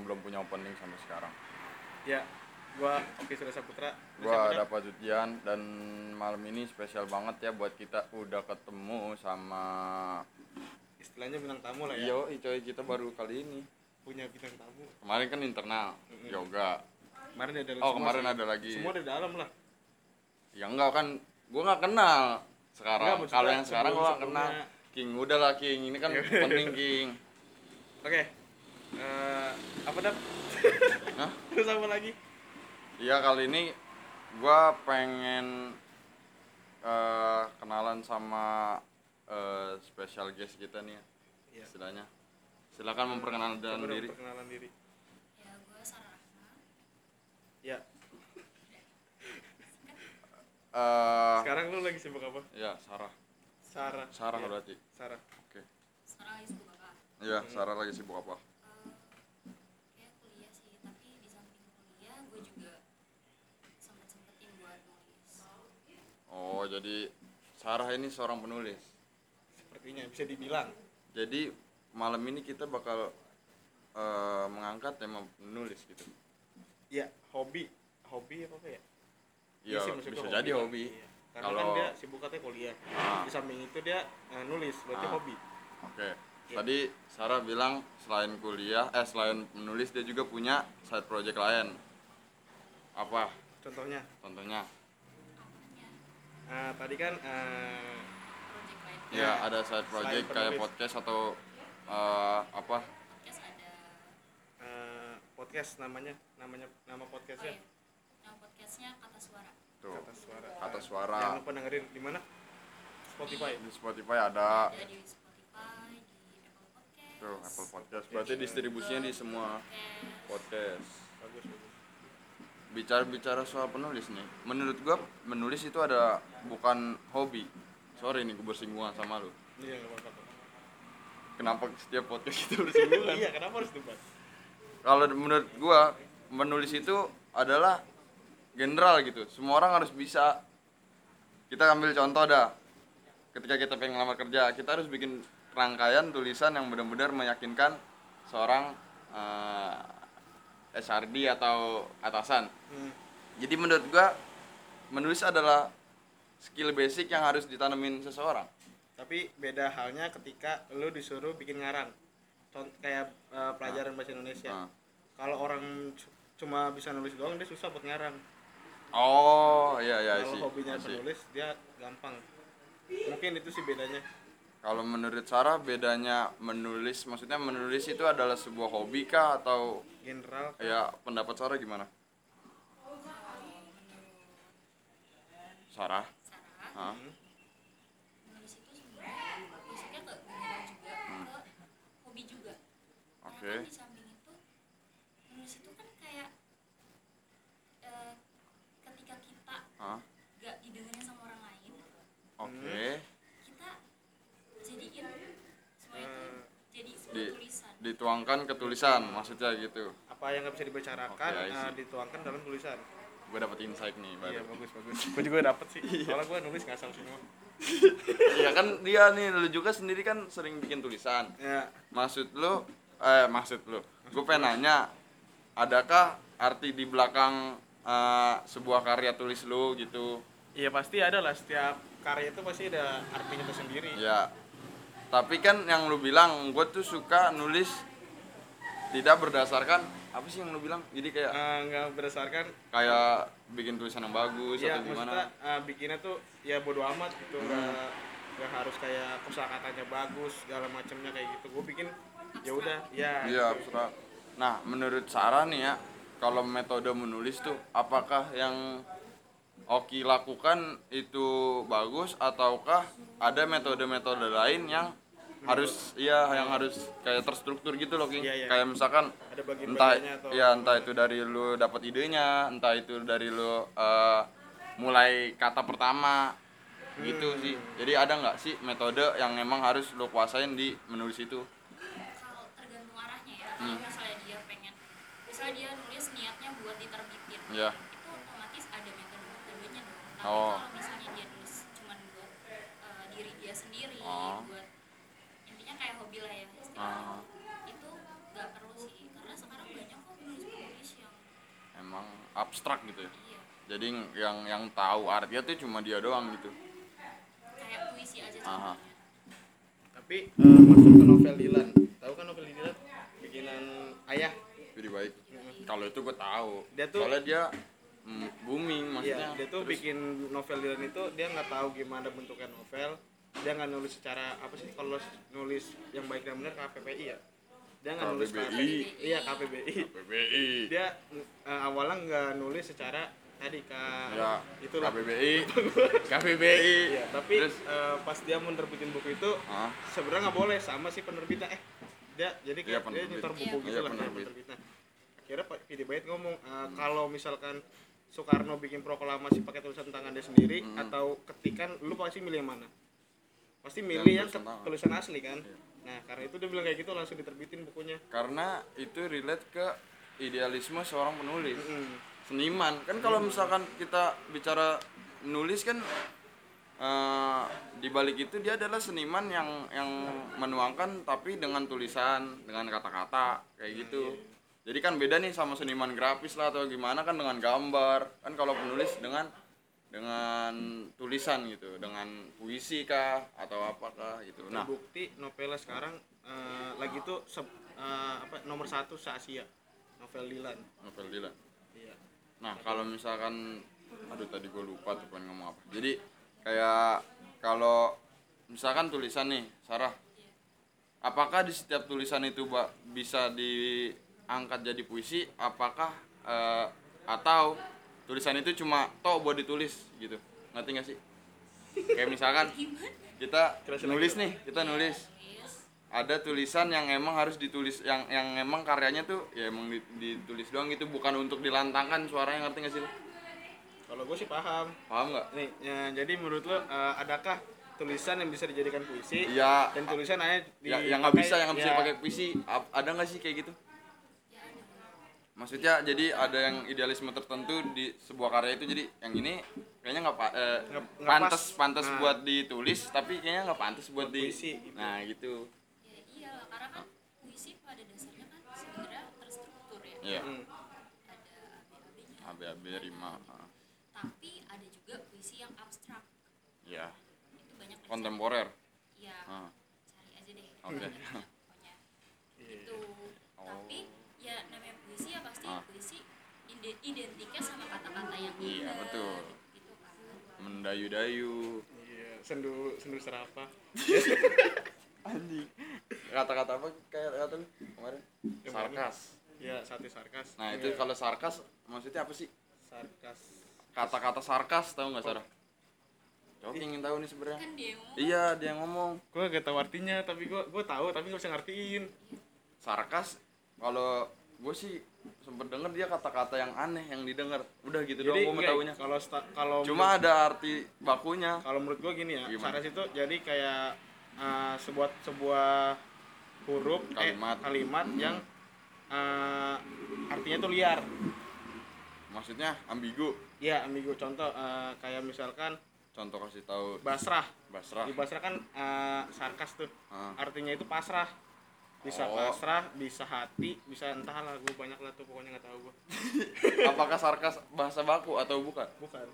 yang belum punya opening sampai sekarang. Ya gua Oki Surya Saputra gua ada Pak dan malam ini spesial banget ya buat kita udah ketemu sama istilahnya bintang tamu lah ya. Iya coy kita baru kali ini. Punya bintang tamu. Kemarin kan internal mm-hmm. yoga. Kemarin ada oh kemarin semua, ada lagi. Semua di dalam lah. Ya enggak kan gua nggak kenal sekarang. Kalau yang sekarang gua kenal. King udah lah King. Ini kan penting King. Oke. okay. Eh, apa dap Hah? terus apa lagi Iya kali ini gua pengen eh, kenalan sama eh, special guest kita nih ya, Iya. istilahnya. Silakan memperkenalkan diri. perkenalan diri ya gue Sarah ya Eh, sekarang lu lagi sibuk apa ya Sarah. Sarah Sarah Iya, berarti. Sarah Oke. sekarang lagi sibuk apa Iya, Hmm. Sarah lagi sibuk apa? Eh, kayak kuliah sih tapi di samping kuliah gue juga sempet sempetin buat nulis Oh, jadi Sarah ini seorang penulis. sepertinya bisa dibilang Jadi malam ini kita bakal eh, mengangkat tema penulis gitu. ya hobi hobi apa apa ya Iya, sih, bisa jadi lah. hobi. Iya. karena Kalau- kan dia sibuk katanya kuliah Ah. di samping itu dia eh, nulis berarti Ah. hobi Oke. Iya. Tadi Sarah bilang selain kuliah, eh selain menulis dia juga punya side project lain. Apa? contohnya Contohnya? Eh, tadi kan eh, project lain Ya, Ya, ada side project kayak penulis. podcast atau eh, apa? podcast ada eh, podcast namanya namanya nama oh podcastnya iya nama podcastnya kata suara Tuh. kata suara Kata suara. jangan lupa dengerin di mana Spotify Di Spotify ada ada di Spotify di Apple Podcast tuh Apple Podcast. Berarti distribusinya di semua podcast podcast. bagus bagus Bicara-bicara soal penulis nih, menurut gua menulis itu ada bukan hobi. Sorry nih gue bersinggungan sama lu. iya Kenapa setiap podcast kita bersinggungan? iya kenapa harus debat kalau menurut gua menulis itu adalah general gitu semua orang harus bisa kita ambil contoh dah ketika kita pengen ngelamar kerja kita harus bikin rangkaian tulisan yang benar-benar meyakinkan seorang eh, SRD atau atasan. Hmm. jadi menurut gua menulis adalah skill basic yang harus ditanemin seseorang. Tapi beda halnya ketika lu disuruh bikin ngarang Contoh kayak eh, pelajaran bahasa Indonesia. Nah. kalau orang cu- cuma bisa nulis doang dia susah buat ngarang oh iya iya kalau hobinya I see. penulis dia gampang. Mungkin itu sih bedanya Kalau menurut Sarah bedanya menulis, maksudnya menulis itu adalah sebuah hobi kah atau general ya pendapat Sarah gimana? Sarah? Sarah Hah? Hmm. menulis itu sebenarnya masuknya ke general juga ke hobi juga Oke. kan di samping itu menulis itu kan kayak eh, ketika kita Hah? gak didengerin sama orang lain Oke. kita jadiin semua itu Eh, jadi sebuah Di- tulisan Dituangkan ke tulisan, maksudnya gitu. apa yang nggak bisa dibicarakan I see. eh, dituangkan dalam tulisan Gue dapet insight nih, iya baru. bagus bagus gue juga dapet sih soalnya gue nulis ngasal semua Iya kan dia nih, lu juga sendiri kan sering bikin tulisan. ya Maksud lu, eh maksud lu, gue pengen nanya, adakah arti di belakang eh, sebuah karya tulis lu gitu? iya pasti ada lah setiap karya itu pasti ada artinya tersendiri Ya, tapi kan yang lu bilang, gue tuh suka nulis tidak berdasarkan apa sih yang lu bilang? Jadi kayak Eh, nggak berdasarkan kayak bikin tulisan yang bagus ya atau gimana? eh, bikinnya tuh ya bodo amat gitu Hmm. nggak nggak harus kayak kosakatanya bagus segala macamnya kayak gitu gue bikin ya udah ya Iya, gitu. abstrak. Nah, menurut Sarah nih ya, kalau metode menulis tuh apakah yang Oki lakukan itu bagus ataukah ada metode-metode lain yang harus iya yang harus kayak terstruktur gitu loh Ki. Iya, iya. Kayak misalkan ada entah bagian-bagiannya atau ya entah itu dari lu dapat idenya entah itu dari lu eh, mulai kata pertama gitu Hmm. sih jadi ada nggak sih metode yang emang harus lu kuasain di menulis itu kalau tergantung arahnya ya Hmm. kalau misalnya dia pengen misalnya dia nulis niatnya buat diterbitin ya itu otomatis ada metode metodenya dong tapi Oh. kalau misalnya dia nulis cuman buat eh, diri dia sendiri Oh. buat itu nggak perlu sih karena sekarang banyak kok penulis penulis yang emang abstrak gitu ya? Iya. Jadi yang yang tahu artinya tuh cuma dia doang gitu? Kayak puisi aja Aha. tapi eh, masuk ke novel Dilan. Tahu kan novel Dilan? Bikinan ayah. Jadi baik. Kalau itu gue tahu. Dia tuh- soalnya dia mm, booming maksudnya. Iya, dia tuh Terus- bikin novel Dilan itu dia nggak tahu gimana bentuknya novel. Dia nggak nulis secara apa sih kalau nulis yang baik dan benar KPPI ya. Dia nggak nulis KPBI. Iya KPBI. PBI Dia eh, awalnya nggak nulis secara tadi ke ya itulah. KBBI KBBI Iya, tapi terus eh, pas dia mau nerbitin buku itu ah sebenarnya nggak boleh sama si penerbitnya eh dia jadi Iya, kayak dia penerbit. nyetor buku Iya. gitu Iya, lah penerbit. penerbitnya akhirnya Pak Vidi Bait ngomong eh, kalau misalkan Soekarno bikin proklamasi pakai tulisan tangan dia sendiri Hmm. atau ketikan lu pasti milih yang mana pasti milih yang, tangan. tulisan asli kan? Iya. nah karena itu dia bilang kayak gitu langsung diterbitin bukunya. Karena itu relate ke idealisme seorang penulis. Mm. seniman. Kan kalau misalkan kita bicara nulis kan eh, di balik itu dia adalah seniman yang yang menuangkan tapi dengan tulisan dengan kata-kata kayak gitu. jadi kan beda nih sama seniman grafis lah atau gimana kan dengan gambar. Kan kalau penulis dengan dengan tulisan gitu dengan puisi kah atau apakah gitu nah terbukti novelnya sekarang eh, lagi tuh se- eh, apa nomor satu se Asia novel Dilan novel Dylan iya Nah, kalau misalkan aduh tadi gue lupa tuh pengen ngomong apa. Jadi kayak kalau misalkan tulisan nih, Sarah. Apakah di setiap tulisan itu bisa diangkat jadi puisi? Apakah eh, atau tulisan itu cuma toh buat ditulis gitu? Ngerti gak sih? Kayak misalkan kita nulis nih, kita nulis. Ada tulisan yang emang harus ditulis yang yang emang karyanya tuh ya emang di- ditulis doang gitu bukan untuk dilantangkan suaranya ngerti gak sih? Kalau gue sih paham. Paham nggak? Nih ya, jadi menurut lo eh, adakah tulisan yang bisa dijadikan puisi Iya. dan tulisan hanya di ya yang nggak bisa yang nggak bisa ya, pakai puisi ada nggak sih kayak gitu? ya maksudnya jadi ada yang idealisme tertentu di sebuah karya itu jadi yang ini kayaknya nggak pa- eh, Nggak- nggak pantas pas. pantas Nah. buat ditulis tapi kayaknya nggak pantas buat Buat di puisi, gitu. nah gitu ya iyalah karena kan puisi pada dasarnya kan sebenarnya terstruktur ya Iya Hmm. ada AB-AB-nya AB AB rima ah. tapi ada juga puisi yang abstrak ya itu banyak kontemporer iya Ah. cari aja deh Oke. namanya, pokoknya itu Oh. tapi ya namanya puisi ya pasti Ah. puisi ide- identiknya sama kata-kata yang Iya, indah betul. gitu kan mendayu-dayu iya sendu sendu serapa anjing. Kata-kata apa? Kayak kata lu kemarin. Sarkas. ya satu sarkas. Nah itu Iya, kalau sarkas maksudnya apa sih? Sarkas. Kata-kata sarkas tahu nggak Sarah? Coba ingin tahu nih sebenarnya. kan dia yang ngomong. Iya dia yang ngomong. Gue gak tahu artinya tapi gue gue tahu tapi gak bisa ngertiin. Sarkas. Kalau gue sih sempet denger dia kata-kata yang aneh yang didengar. Udah gitu doang gue tahunya. kalau kalau Cuma ada arti bakunya. kalau menurut gue gini ya Gimana? itu jadi kayak uh, sebuah sebuah huruf Kalimat. eh, kalimat yang uh, artinya tuh liar Maksudnya ambigu. ya ambigu contoh uh, kayak misalkan Contoh kasih tahu basrah Basrah. di basrah kan uh, sarkas tuh Ah. artinya itu pasrah bisa Oh. pasrah bisa hati bisa entahlah gue banyak lah tuh pokoknya nggak tahu gue Apakah sarkas bahasa baku atau bukan? bukan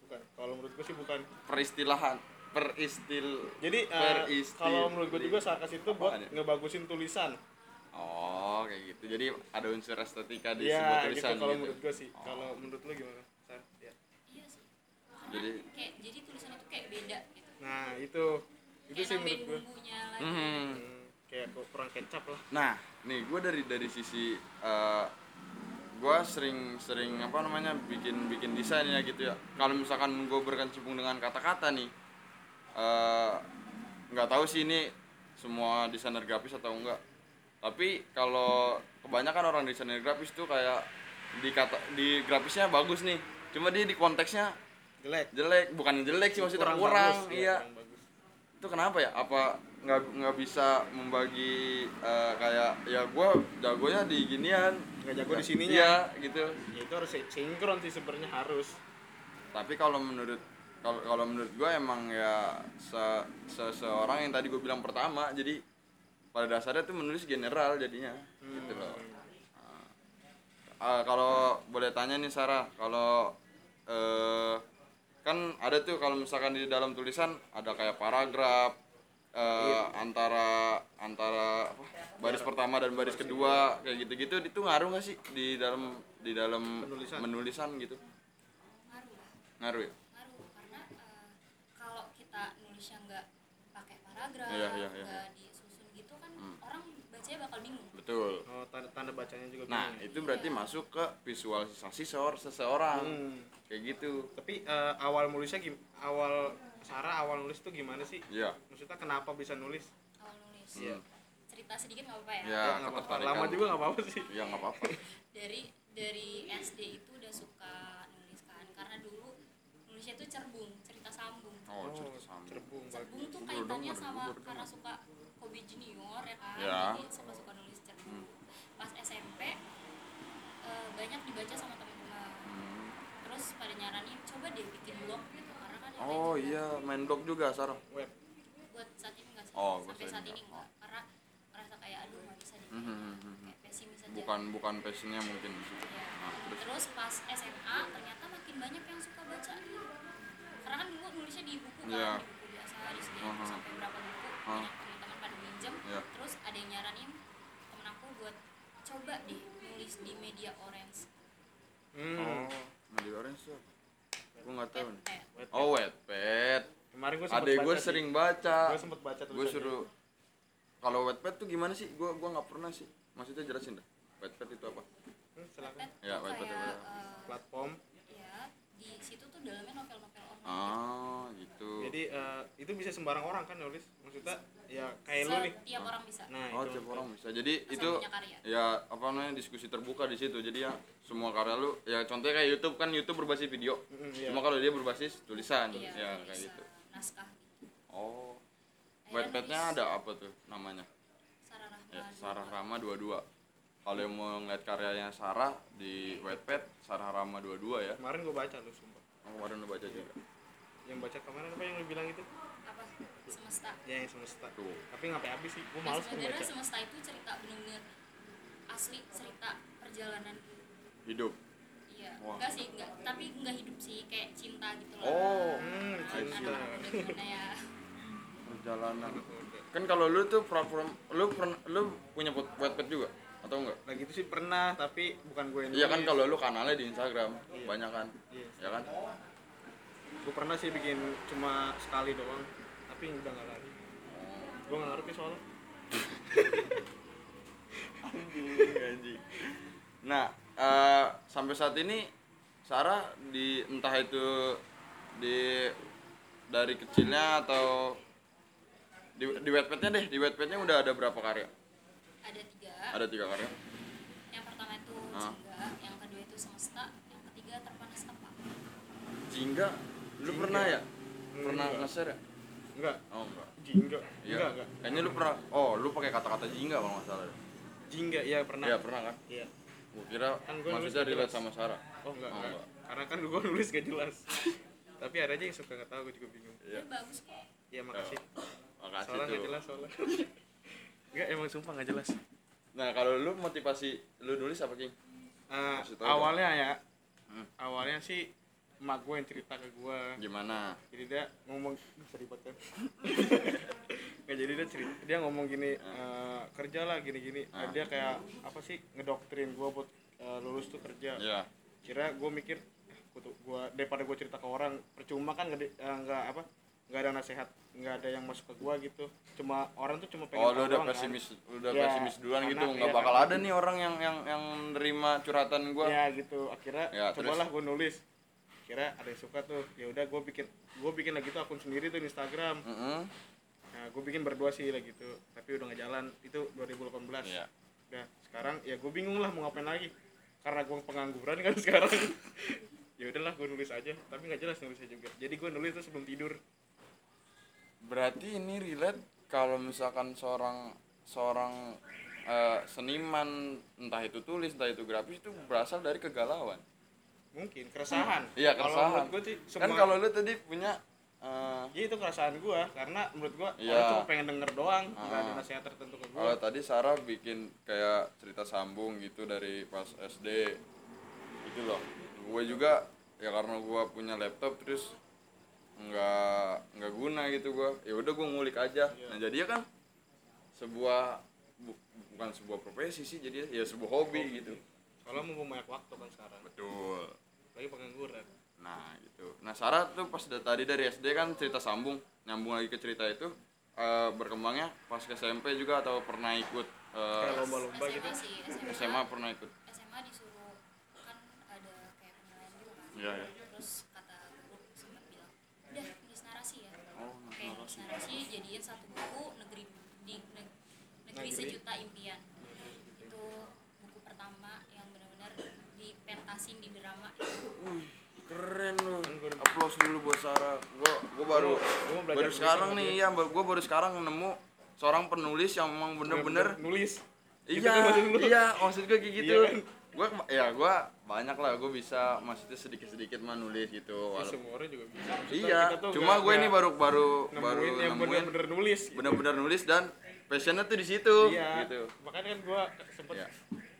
bukan kalau menurut gue sih bukan Peristilahan. Peristil. jadi uh, Peristil- kalau menurut gue juga sarkas itu buat Apaan ya? ngebagusin tulisan Oh kayak gitu. Jadi ada unsur estetika di Iya, sebuah gitu tulisan kalau gitu. menurut gue sih. Oh. Kalau menurut lu gimana? Sar? Ya. iya sih karena Jadi- kayak jadi tulisan itu kayak beda gitu Nah, itu itu kayak sih menurut gue. bumbunya lagi Hmm. Kayak kurang kecap lah. Nah, nih gue dari dari sisi eh gue sering sering apa namanya bikin bikin desain ya gitu ya. Kalau misalkan gue berkecimpung dengan kata-kata nih, eh, nggak tahu sih ini semua desainer grafis atau enggak. Tapi kalau kebanyakan orang desainer grafis tuh kayak di kata di grafisnya bagus nih, cuma dia di konteksnya Jelek. jelek, bukan jelek sih maksudnya kurang, bagus, ya, iya kurang bagus. Itu kenapa ya? Apa nggak nggak bisa membagi eh, kayak ya gue jagonya di ginian. Nggak jago di sininya. iya gitu. Ya, itu harus sin- sinkron sih sebenarnya harus. tapi kalau menurut kalau kalau menurut gue emang ya se seseorang yang tadi gue bilang pertama jadi pada dasarnya tuh menulis general jadinya gitu loh. Ah, kalau boleh tanya nih Sarah kalau eh kan ada tuh kalau misalkan di dalam tulisan ada kayak paragraf eh, antara antara apa, baris pertama dan baris kedua kayak gitu-gitu itu ngaruh nggak sih di dalam di dalam Penulisan. menulisan gitu ngaruh lah ngaruh ya ngaruh karena eh, kalau kita nulisnya nggak pakai paragraf Iya, iya, iya. nggak disusun gitu kan Hmm. orang bacanya bakal bingung betul. Oh tanda, tanda bacanya juga nah bingung. itu berarti masuk ke visualisasi seor seseorang. Hmm. kayak gitu. Tapi eh, awal nulisnya gim awal Sarah awal nulis tuh gimana sih? Ya maksudnya kenapa bisa nulis? Awal nulis. Iya. cerita sedikit nggak apa-apa ya? Ya, Ya, nggak apa-apa. lama juga nggak apa-apa sih. Ya nggak apa-apa. Dari dari SD itu udah suka nulis kan. Karena dulu nulisnya tuh cerbung cerita sambung. Oh cerita sambung. cerbung cerbung tuh kaitannya sama karena suka hobi junior ya kan. Ya. jadi suka suka nulis cerbung pas SMP eh, banyak dibaca sama teman-teman Hmm. terus pada nyaranin coba deh bikin blog gitu karena kan oh iya main blog juga Sarah web buat saat ini enggak sih Oh, buat sampai saat ini enggak. karena merasa kayak aduh nggak bisa deh mhm, mhm. kayak pesimis aja bukan bukan passionnya mungkin. Iya. Nah, terus terus pas SMA ternyata makin banyak yang suka baca nih karena kan gue nulisnya di buku kan Iya. di buku biasa di sini Aha. sampai berapa buku Aha. banyak teman-teman pada minjem Iya. terus ada yang nyaranin temen aku buat coba deh nulis di media orange. Hmm. oh media orange tuh gue nggak tahu nih. Oh Wattpad kemarin gue adek baca gue sering baca. Gue sempet baca gue suruh kalau Wattpad tuh gimana sih? Gue gua nggak pernah sih. Maksudnya jelasin dah. Wattpad itu apa? Hmm, silakan. Ya, Wattpad, kayak Wattpad. eh, platform. ya di situ tuh dalamnya novel-novel online ah gitu. Jadi eh, itu bisa sembarang orang kan nulis maksudnya ya kayak lu nih. setiap orang bisa. Nah oh itu. tiap orang bisa. Jadi Asal itu ya apa namanya diskusi terbuka di situ. Jadi ya semua karya lu ya contohnya kayak YouTube kan YouTube berbasis video. Mm, iya. cuma kalau dia berbasis tulisan iya ya kayak gitu. naskah gitu. Oh. Wattpadnya ada apa tuh namanya? Sarah Rahma ya. Sarah Rama 22 kalau yang mau ngeliat karyanya Sarah di Wattpad Sarah Rama 22 ya. Kemarin gue baca lu sumpah. Oh, kemarin udah baca juga yang baca kemarin apa yang lu bilang itu? Apa? Semesta. Ya yang semesta. Tuh. Tapi ngapain habis sih. Gue males tuh sebenarnya baca semesta itu cerita bener-bener asli cerita perjalanan. Hidup. Iya. Wah. enggak sih enggak tapi enggak hidup sih kayak cinta gitu loh. Oh. Hmm cinta. Gimana ya? Perjalanan. Kan kalau lu tuh platform lu pernah lu punya Wattpad juga? Atau enggak? Nah gitu sih pernah tapi bukan gue yang iya kan kalau lu kanalnya di Instagram Iya. banyak kan? Iya. ya kan gue pernah sih bikin cuma sekali doang tapi udah nggak lagi gue nggak ngerti soalnya Anjing. Nah, eh, sampai saat ini Sarah di entah itu di dari kecilnya atau di di Wattpad-nya deh, di Wattpad-nya udah ada berapa karya? ada tiga Ada tiga karya. yang pertama itu Ah. jingga yang kedua itu semesta yang ketiga terpanas tepat Jingga, lu Jingga. pernah ya? Pernah enggak. nge-share ya? enggak Oh enggak. jingga Iya. enggak enggak Kayaknya lu pernah. Oh, lu pakai kata-kata jingga kalau nggak salah. jingga iya pernah Iya, pernah kan? iya Gua kira Kan gua maksudnya relate jelas. sama Sarah. oh enggak Oh, enggak enggak. karena kan gue nulis gak jelas tapi ada aja yang suka nggak tahu gue juga bingung Iya. Bagus kok iya makasih Makasih soalnya nggak jelas soalnya enggak emang sumpah nggak jelas Nah, kalau lu motivasi lu nulis apa, King? Ah, Kasih tahu awalnya ya Hmm. awalnya sih emak gue yang cerita ke gue Gimana? jadi dia ngomong bisa ribet kan nggak jadi dia cerita dia ngomong gini "Eh, kerja lah gini gini Ah. dia kayak apa sih ngedoktrin gue buat eh, lulus tuh kerja Ya. kira gue mikir "Eh, gua daripada gue cerita ke orang percuma kan nggak nggak apa nggak ada nasihat nggak ada yang masuk ke gue gitu cuma orang tuh cuma pengen Oh, lu udah kan. pesimis, udah Ya, pesimis duluan gitu, nggak ya, bakal karena- ada nih orang yang yang yang nerima curhatan gua. ya gitu akhirnya Ya, terus? cobalah gue nulis kira ada yang suka tuh ya udah gue bikin gue bikin lagi tuh akun sendiri tuh di Instagram Heeh. nah gue bikin berdua sih lah gitu tapi udah nggak jalan itu 2018 Iya. udah sekarang ya gue bingung lah mau ngapain lagi karena gue pengangguran kan sekarang ya udahlah gue nulis aja tapi nggak jelas nulisnya juga jadi gue nulis tuh sebelum tidur Berarti ini relate kalau misalkan seorang seorang eh, seniman entah itu tulis entah itu grafis itu berasal dari kegalauan. Mungkin keresahan. Iya, kalau keresahan. gue sih semua Kan kalau lu tadi punya ya itu keresahan gue karena menurut gue Iya. orang cuma pengen denger doang nggak ada Ah. nasihat tertentu ke gue kalau tadi Sarah bikin kayak cerita sambung gitu dari pas SD itu loh. Gue juga ya karena gua punya laptop terus nggak nggak guna gitu gua. Ya udah gua ngulik aja. Nah jadi kan sebuah bu- bukan sebuah profesi sih jadi ya sebuah hobi gitu. Soalnya mumpung banyak waktu kan sekarang. Betul lagi pengangguran. Nah gitu. Nah Sarah tuh pas da- tadi dari SD kan cerita sambung nyambung lagi ke cerita itu eh, berkembangnya pas ke SMP juga atau pernah ikut eh, kayak lomba-lomba gitu? SMA sih SMA, SMA pernah ikut. SMA disuruh kan ada kayak penilaian gitu kan. Iya, iya. terus kata guru sempat bilang udah nulis narasi ya. Oh, oke nulis narasi. jadiin satu buku negeri di neg- negeri Negeri. sejuta impian itu buku pertama yang benar-benar dipentasin di drama Wih, keren lu. Kan Applause dulu buat Sarah. Gua gua baru Gua baru sekarang nih ya, gua baru sekarang nemu seorang penulis yang memang bener-bener nulis iya iya maksud gue kayak gitu Iya kan? gua ya gua banyak lah gua bisa maksudnya sedikit-sedikit mah nulis gitu Ya, semua orang juga bisa Maksudnya iya cuma gue ini baru baru nemuin baru yang nemuin bener-bener nulis gitu. bener-bener nulis dan passionnya tuh di situ iya gitu makanya kan gua sempet Iya.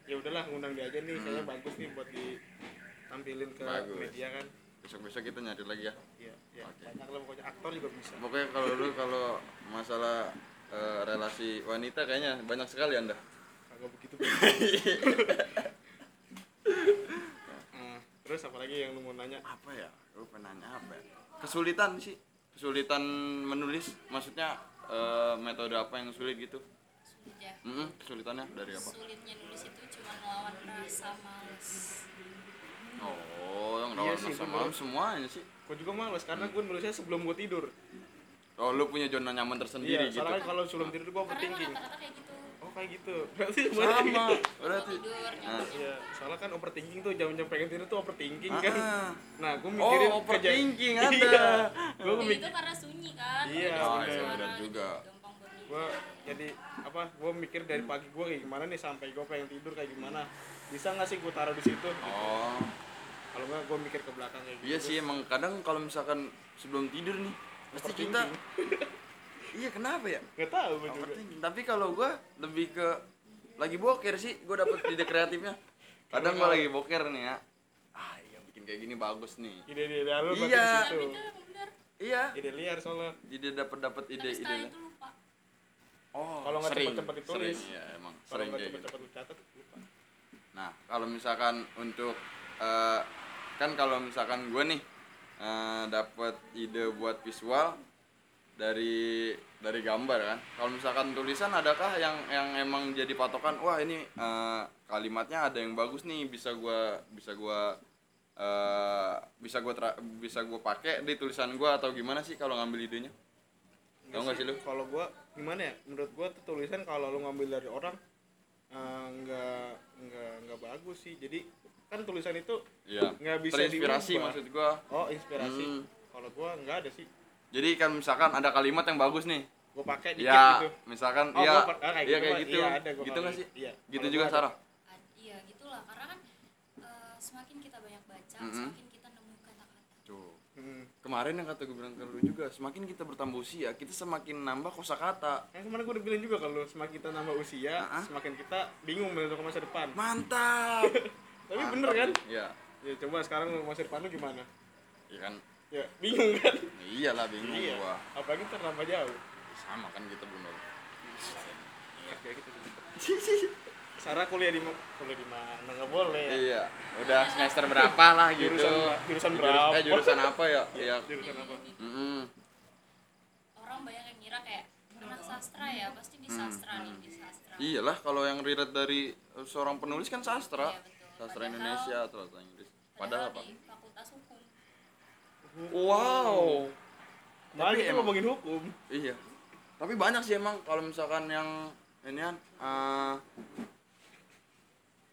ya udahlah ngundang dia aja nih kayaknya bagus nih buat ditampilin ke Bagus. media kan besok-besok kita nyari lagi ya iya iya Oke. banyak lah pokoknya aktor juga bisa Pokoknya kalau lu kalau masalah eh, relasi wanita kayaknya banyak sekali anda. kagak begitu Hmm, terus apa lagi yang lu mau nanya Apa ya? Lu pengen nanya apa ya? Kesulitan sih. Kesulitan menulis. Maksudnya eh, metode apa yang sulit gitu? sulit ya Mm kesulitannya dari apa? sulitnya nulis itu cuma melawan rasa males Oh, yang Iya sih, malam semuanya sih. gua juga males karena gua nulisnya sebelum gua tidur Oh, lu punya zona nyaman tersendiri iya gitu. soalnya kalau sebelum tidur emang overthinking kayak gitu oh kayak gitu berarti semuanya kayak Sama. gitu. Berarti. Nah. Iya, soalnya kan overthinking tuh jam-jam pengen tidur tuh overthinking Ah, kan. ah. Nah, gue mikirin Oh, overthinking Iya. Gue Ya, mikir itu karena sunyi kan Iya, Oh, iya, benar juga. Gue jadi apa? Gue mikir dari pagi gue kayak gimana nih sampai gue pengen tidur kayak gimana. Bisa nggak sih gue taruh di situ? Oh. Kalau nggak gue mikir ke belakang kayak gitu. Iya sih emang kadang kalau misalkan sebelum tidur nih pasti kita Iya kenapa ya? Gak tahu gue juga. Tapi kalau gua lebih ke lagi boker sih, gua dapet ide kreatifnya. Kadang gua lagi boker nih ya. Ah, iya bikin kayak gini bagus nih. Ide ide berarti Iya. bener Iya. Ide liar soalnya. Ide dapat dapat tapi ide-ide. Oh, Kalau nggak sering, cepet-cepet ditulis. Sering, iya emang Kalau sering nggak gitu. cepet-cepet lu catat lupa. Nah, kalau misalkan untuk eh, kan kalau misalkan gue nih eh, dapat ide buat visual dari dari gambar kan. Kalau misalkan tulisan adakah yang yang emang jadi patokan? Wah ini eh, kalimatnya ada yang bagus nih bisa gua bisa gua eh, bisa gua tra- bisa gua pakai di tulisan gua atau gimana sih kalau ngambil idenya? Tahu nggak sih lu? Kalau gue gimana ya? Menurut gue tuh tulisan kalau lu ngambil dari orang eh, nggak nggak nggak bagus sih. Jadi kan tulisan itu Iya. nggak bisa Terinspirasi diubah. maksud gua. Oh inspirasi. Hmm. Kalau gua nggak ada sih. Jadi kan misalkan ada kalimat yang bagus nih, Gue pakai dikit ya gitu. misalkan Oh, iya gua ah, kayak iya gitu kayak gitu iya, ada gua gitu nggak sih iya. gitu juga gua. Sarah iya gitulah karena kan eh, semakin kita banyak baca Mm-mm. semakin kita nemu kata-kata tuh Hmm. Kemarin yang kata gue bilang ke lu juga semakin kita bertambah usia kita semakin nambah kosakata Yang kemarin gue udah bilang juga kalau semakin kita nambah usia, Ah, ah. semakin kita bingung menentukan masa depan. mantap Tapi Mantap bener kan? iya Ya coba sekarang masa depan lu gimana? iya kan Ya bingung kan? iyalah bingung iya. gua Apalagi ntar nambah jauh. sama kan kita belum Kayak gitu. Sarah kuliah di kuliah di mana? Nggak boleh. ya. iya udah semester berapa lah gitu Jurusan- jurusan Jurus- berapa? eh jurusan apa ya iya Jurusan apa? Mm-mm. orang banyak yang ngira kayak anak sastra ya pasti di sastra nih di sastra Hmm. iyalah kalau yang relate dari eh, seorang penulis kan sastra Iya, betul. sastra Padahal- Indonesia atau sastra Inggris padahal apa di fakultas hukum wow Malah Tapi kita emang- ngomongin hukum. Iya. Tapi banyak sih emang kalau misalkan yang ini kan eh,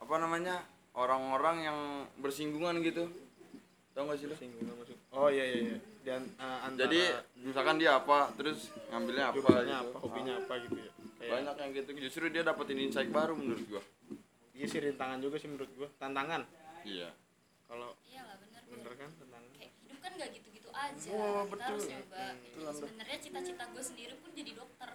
apa namanya orang-orang yang bersinggungan gitu. Tahu gak sih lo? Oh iya iya iya. Dan eh, antara Jadi misalkan dia apa, terus ngambilnya apa jurusannya gitu. apa, hobinya apa gitu ya. Kayak Banyak yang gitu. Justru dia dapetin insight baru menurut gua. Iya sih rintangan juga sih menurut gua. Tantangan. Iya. Kalau iyalah bener bener kan tantangan. kayak hidup kan gak gitu-gitu aja Oh, kita betul. harus nyoba Anda. sebenarnya cita-cita gue sendiri pun jadi dokter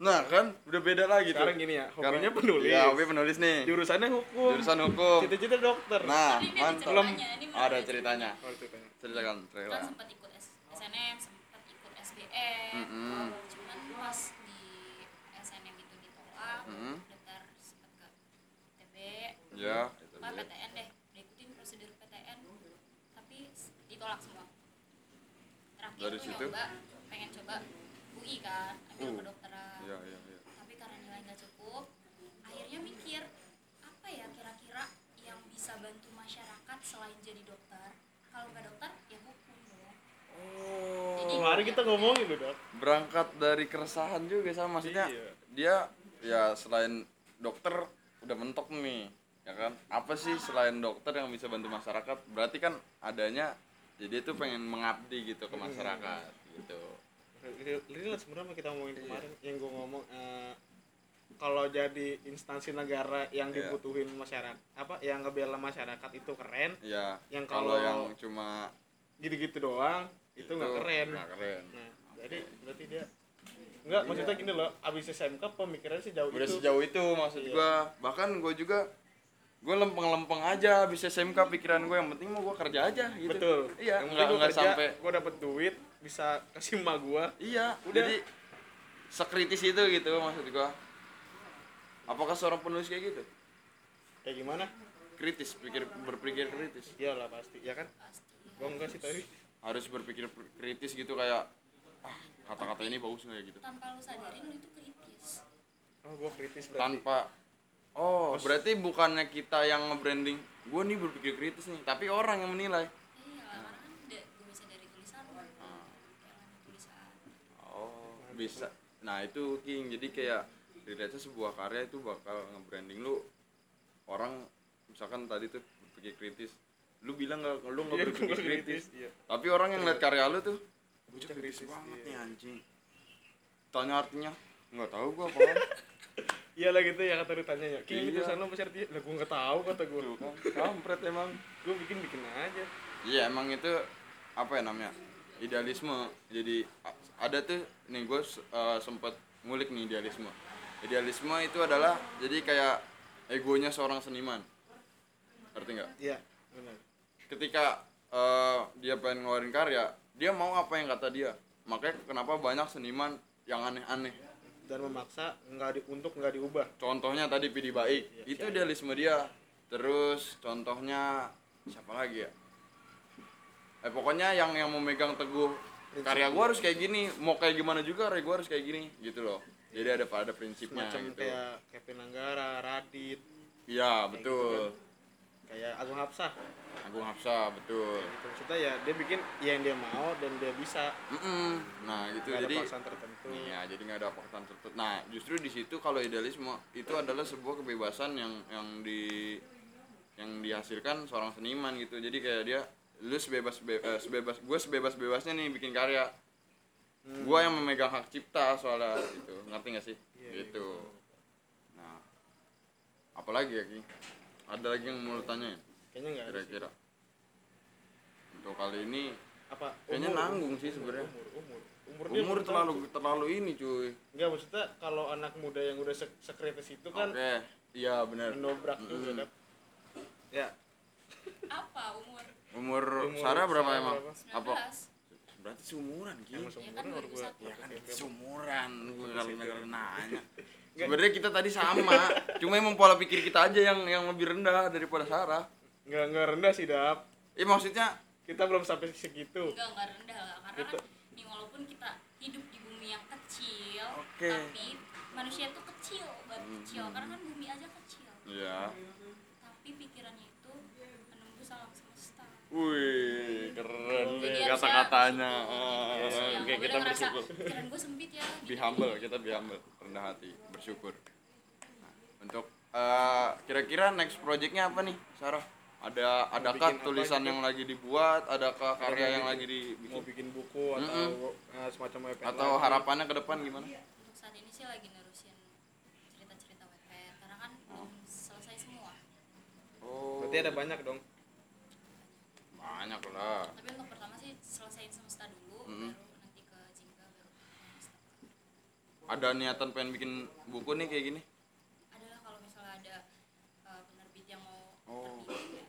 Nah kan udah beda lagi tuh. Sekarang gini ya, Sekarang- hobinya penulis. Ya, hobi penulis nih. Jurusannya hukum. Jurusan hukum. Cita-cita dokter. Nah, ada mantap. bener Ada ada ceritanya. Oh, ceritanya. Ceritakan, kan ceritakan. sempat ikut SNM sempat ikut SBM Mm-mm. cuman pas di SNM itu ditolak Mm-mm. daftar sempat ke TB Ya. PTN deh diikutin prosedur PTN tapi ditolak semua terakhir Dari tuh situ? nyoba pengen coba UI kan ambil Uh. kedokteran Iya, iya, iya. tapi karena nilai nggak cukup akhirnya mikir apa ya kira-kira yang bisa bantu masyarakat selain jadi dokter kalau nggak dokter ya hukum dong Oh. Kemarin kita ngomongin loh, Dok. berangkat dari keresahan juga sama maksudnya Iya. dia ya selain dokter udah mentok nih ya kan apa sih selain dokter yang bisa bantu masyarakat berarti kan adanya jadi itu pengen mengabdi gitu ke masyarakat gitu Relate sebenarnya kita ngomongin Iya. kemarin yang gue ngomong eh, kalau jadi instansi negara yang Iya. dibutuhin masyarakat apa yang ngebela masyarakat itu keren ya Yang kalau yang cuma gitu-gitu doang itu nggak keren. nggak keren. Nah jadi berarti dia nggak maksudnya gini loh abis SMK pemikirannya sih jauh udah itu. sejauh itu maksud Iya. gua. Bahkan gua juga gue lempeng-lempeng aja bisa SMK pikiran gue yang penting mau gue kerja aja gitu. Betul. Iya nggak nggak sampai gue dapet duit bisa kasih emak gue iya Udah. jadi sekritis itu gitu maksud gua apakah seorang penulis kayak gitu? Kayak gimana? Kritis pikir berpikir kritis. Iyalah pasti. Ya kan? Pasti gue enggak sih tadi harus berpikir kritis gitu kayak ah kata-kata ini bagus nggak? ya gitu. Tanpa lu sadarin lu itu kritis. Oh gue kritis berarti. Tanpa oh berarti bukannya kita yang nge-branding gue nih berpikir kritis nih tapi orang yang menilai. Iya kan oh bisa. Nah itu king. Jadi kayak dilihatnya sebuah karya itu bakal nge-branding lu. Orang misalkan tadi tuh berpikir kritis lu bilang nggak lu nggak Iya, berpikir gua kritis. iya. Tapi orang yang lihat karya lu tuh Bocah bocah kritis kritis, banget iya. nih anjing. Tanya artinya nggak tahu gua apaan iya lah gitu ya kata lu tanya ya. Kini Iya. tulisan lo pasti artinya lah gue nggak tahu kata gue Tuh kan, kampret emang. Gue bikin bikin aja. Iya emang itu apa ya namanya idealisme. Jadi ada tuh nih gue sempet ngulik nih idealisme. Idealisme itu adalah jadi kayak egonya seorang seniman. Ngerti nggak? iya benar Ketika eh, dia pengen ngeluarin karya, dia mau apa yang kata dia. Makanya kenapa banyak seniman yang aneh-aneh. dan memaksa nggak di, untuk nggak diubah Contohnya tadi Pidi Baik, itu idealisme dia. Terus contohnya siapa lagi ya? Eh pokoknya yang yang memegang teguh karya gua harus kayak gini, mau kayak gimana juga karya gua harus kayak gini, gitu loh. Jadi ada pada prinsipnya macam gitu. kayak Kevin Anggara, Radit, Iya, gitu betul. kayak Agung Hapsah Agung Hapsa, betul. gitu. Maksudnya ya dia bikin yang dia mau dan dia bisa Mm-mm. Nah, gitu ada jadi paksaan tertentu Iya, jadi nggak ada paksaan tertentu. Nah, justru di situ kalau idealisme itu adalah sebuah kebebasan yang yang di yang dihasilkan seorang seniman gitu. Jadi kayak dia lu sebebas be- eh, sebebas gue sebebas bebasnya nih bikin karya. Gua yang memegang hak cipta soalnya gitu. Ngerti gak sih? Iya, gitu. Nah, apalagi ya Ki? Ada lagi yang mau kayaknya nggak ada sih. kira-kira? Untuk kali ini apa kayaknya nanggung sih sebenarnya. umur umur umur, Umur terlalu tahu. terlalu ini cuy. nggak maksudnya kalau anak muda yang udah sek sekritis itu kan Oke, iya benar. mendobrak Mm-mm. juga ya apa umur Umur, Umur Sarah berapa Sarah emang? berapa? 19 Apa? Berarti seumuran yang gitu. masuk Ya kan umur gue 2001. Ya kan seumuran, gue kalau nggak nanya. Nggak. Sebenarnya kita tadi sama, cuma emang pola pikir kita aja yang yang lebih rendah daripada Sarah. nggak nggak rendah sih dap Eh maksudnya kita belum sampai segitu enggak enggak rendah lah karena Gitu. kan nih walaupun kita hidup di bumi yang kecil Oke. tapi manusia itu kecil banget kecil Hmm. karena kan bumi aja kecil ya. tapi pikirannya itu menembus alam semesta Wih, keren Jadi deh harusnya kata-katanya. bersyukur. Ah, Ya, Oke, nggak kita bersyukur. pikiran gue sempit ya Be humble, kita be humble, rendah hati, bersyukur. Nah, untuk eh, kira-kira next projectnya apa nih, Sarah? Ada adakah tulisan gitu? yang lagi dibuat? Adakah karya mau yang lagi mau dibikin? bikin buku atau Mm-mm. eh, semacam web Atau harapannya ke depan gimana? untuk saat ini sih lagi nerusin cerita-cerita webpad karena kan belum selesai semua Oh, berarti ada banyak dong banyak lah. tapi untuk pertama sih selesaiin semesta dulu Mm. baru nanti ke jingga baru ada niatan pengen bikin buku nih kayak gini adalah kalau misalnya ada uh, penerbit yang mau Oh. terbit ya.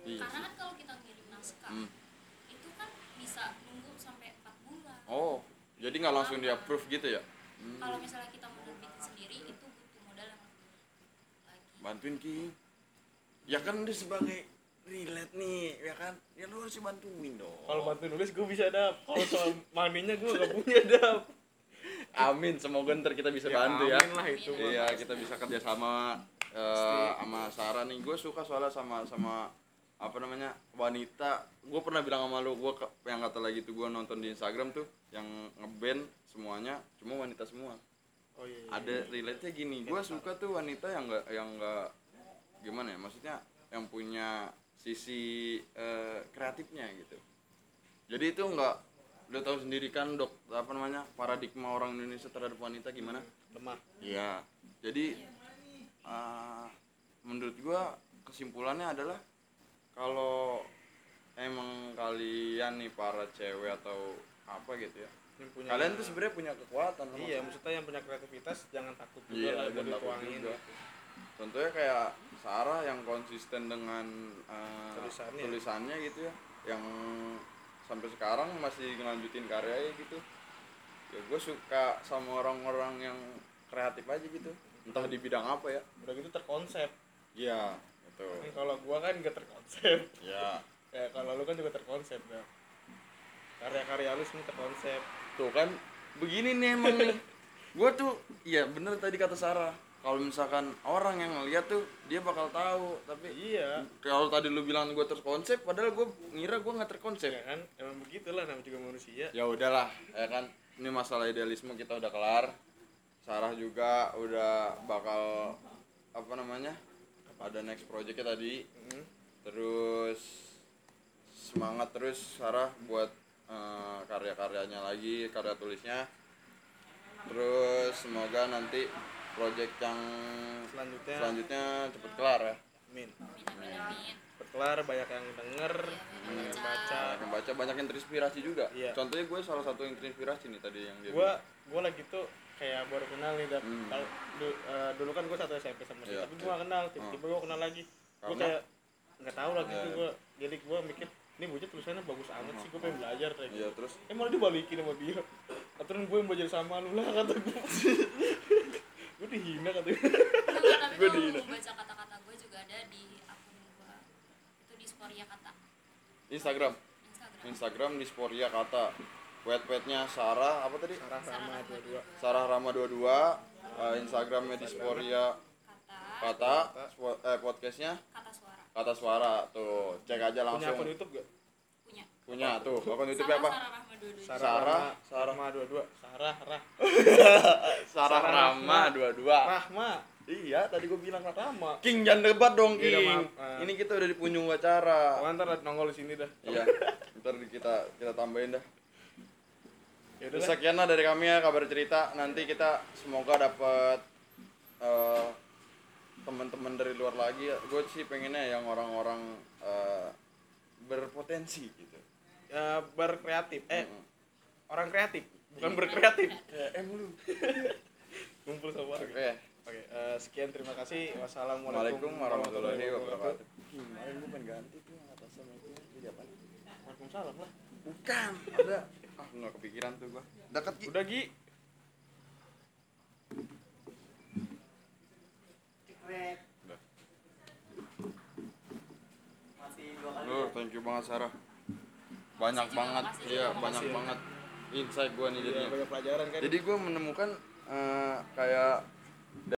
Iya. karena kan kalau kita ngirim naskah Hmm. itu kan bisa nunggu sampai 4 bulan oh jadi nggak langsung di approve gitu ya kalau misalnya kita menerbitin sendiri itu butuh modal yang lebih lagi bantuin ki ya kan dia sebagai relate nih ya kan? Ya lu harus bantuin dong. Kalau bantu nulis gue bisa dap. Kalau soal maninya gue gak punya dap. Amin semoga ntar kita bisa bantu ya. amin lah itu iya kita bisa kerja sama eh, sama Sarah nih. Gue suka soalnya sama sama apa namanya wanita. Gue pernah bilang sama lu gue yang kata lagi tuh gue nonton di Instagram tuh yang ngeband semuanya cuma wanita semua. Oh iya, iya. ada relate nya gini gue suka tuh wanita yang enggak yang enggak gimana ya maksudnya yang punya sisi eh, kreatifnya gitu. Jadi itu enggak udah tahu sendiri kan dok apa namanya paradigma orang Indonesia terhadap wanita gimana? Lemah. Iya. Jadi eh, menurut gua kesimpulannya adalah kalau emang kalian nih para cewek atau apa gitu ya yang punya kalian tuh sebenarnya punya kekuatan iya maksudnya. yang punya kreativitas jangan takut juga Iya, lah buat dituangin. juga. Contohnya kayak Sarah yang konsisten dengan eh, Tulisannya. tulisannya gitu ya, yang sampai sekarang masih ngelanjutin karyanya gitu. Ya gue suka sama orang-orang yang kreatif aja gitu, entah di bidang apa ya. udah gitu terkonsep Iya, gitu. Kan kalau gua kan gak terkonsep Ya, ya kalau lu kan juga terkonsep ya karya-karya lu semua terkonsep tuh kan begini nih emang nih. Gue tuh, iya bener tadi kata Sarah. Kalau misalkan orang yang ngeliat tuh dia bakal tahu, tapi iya. kalau tadi lu bilang gue terkonsep padahal gue ngira gue nggak terkonsep. Ya kan? Emang begitulah namanya juga manusia. Ya udahlah ya kan? Ini masalah idealisme kita udah kelar. Sarah juga udah bakal apa namanya ada next projectnya tadi. Mhm. terus semangat terus Sarah buat eh, karya-karyanya lagi karya tulisnya. Terus semoga nanti project yang selanjutnya. selanjutnya cepet kelar ya? Amin. Amin. Amin amin berkelar banyak yang denger Iya, banyak yang baca. banyak yang baca banyak yang terinspirasi juga. Iya. contohnya gue salah satu yang terinspirasi nih tadi yang dia gua gua lagi tuh kayak baru kenal nih Dap. Hmm. Du- eh, dulu kan gua satu SMP sama dia Iya, tapi gua gak kenal tiba-tiba gua kenal lagi. Karena? kayak nggak tahu lagi tuh iya. gua. Jadi gua mikir ini bocah tulisannya bagus amat sih gua pengen belajar kayak Iya gitu. terus? Eh malah dibalikin sama dia. Aturan gue yang belajar sama lu lah kata gue gue dihina kata gue Enggak, tapi Gua kalau dihina. mau baca kata-kata gue juga ada di akun gue itu di Sporia kata. Instagram. Instagram. Instagram di Sporia kata. Wet wetnya Sarah apa tadi? Sarah sama dua-dua Sarah Rama 22 eh, Instagramnya di Sporia kata. Kata eh, podcastnya? Kata suara. Kata suara. Tuh cek aja punya langsung. akun YouTube gak? Punya tuh akun YouTube apa Sarah. Sarah, Sarah, Rahma, Sarah. Rahma dua-dua Sarah Rah Sarah Rahma. 22 Rahma iya tadi gue bilang Rahma King jangan debat dong Iya, King maaf. Ini kita udah di punjung acara oh, ntar nongol di sini dah iya ntar di- kita kita tambahin dah ya Terus udah sekian lah dari kami ya kabar cerita. Nanti kita semoga dapat eh, teman-teman dari luar lagi. Gue sih pengennya yang orang-orang eh, berpotensi gitu. Ya, berkreatif eh Mm-mm. orang kreatif bukan berkreatif Ya, em lu. ngumpul sama warga Oke. oke eh, sekian terima kasih wassalamualaikum Assalamualaikum warahmatullahi wabarakatuh. Kemarin gue pengen ganti tuh yang atas sama itu jadi apa? Waalaikumsalam lah Bukan, ada. Ah, nggak kepikiran tuh gua. Dekat Ki. udah Gi Udah. Lu thank you banget Sarah. Banyak banget, iya banyak ya. banget insight gua nih Iya, jadinya. banyak pelajaran kan Jadi gue menemukan eh, kayak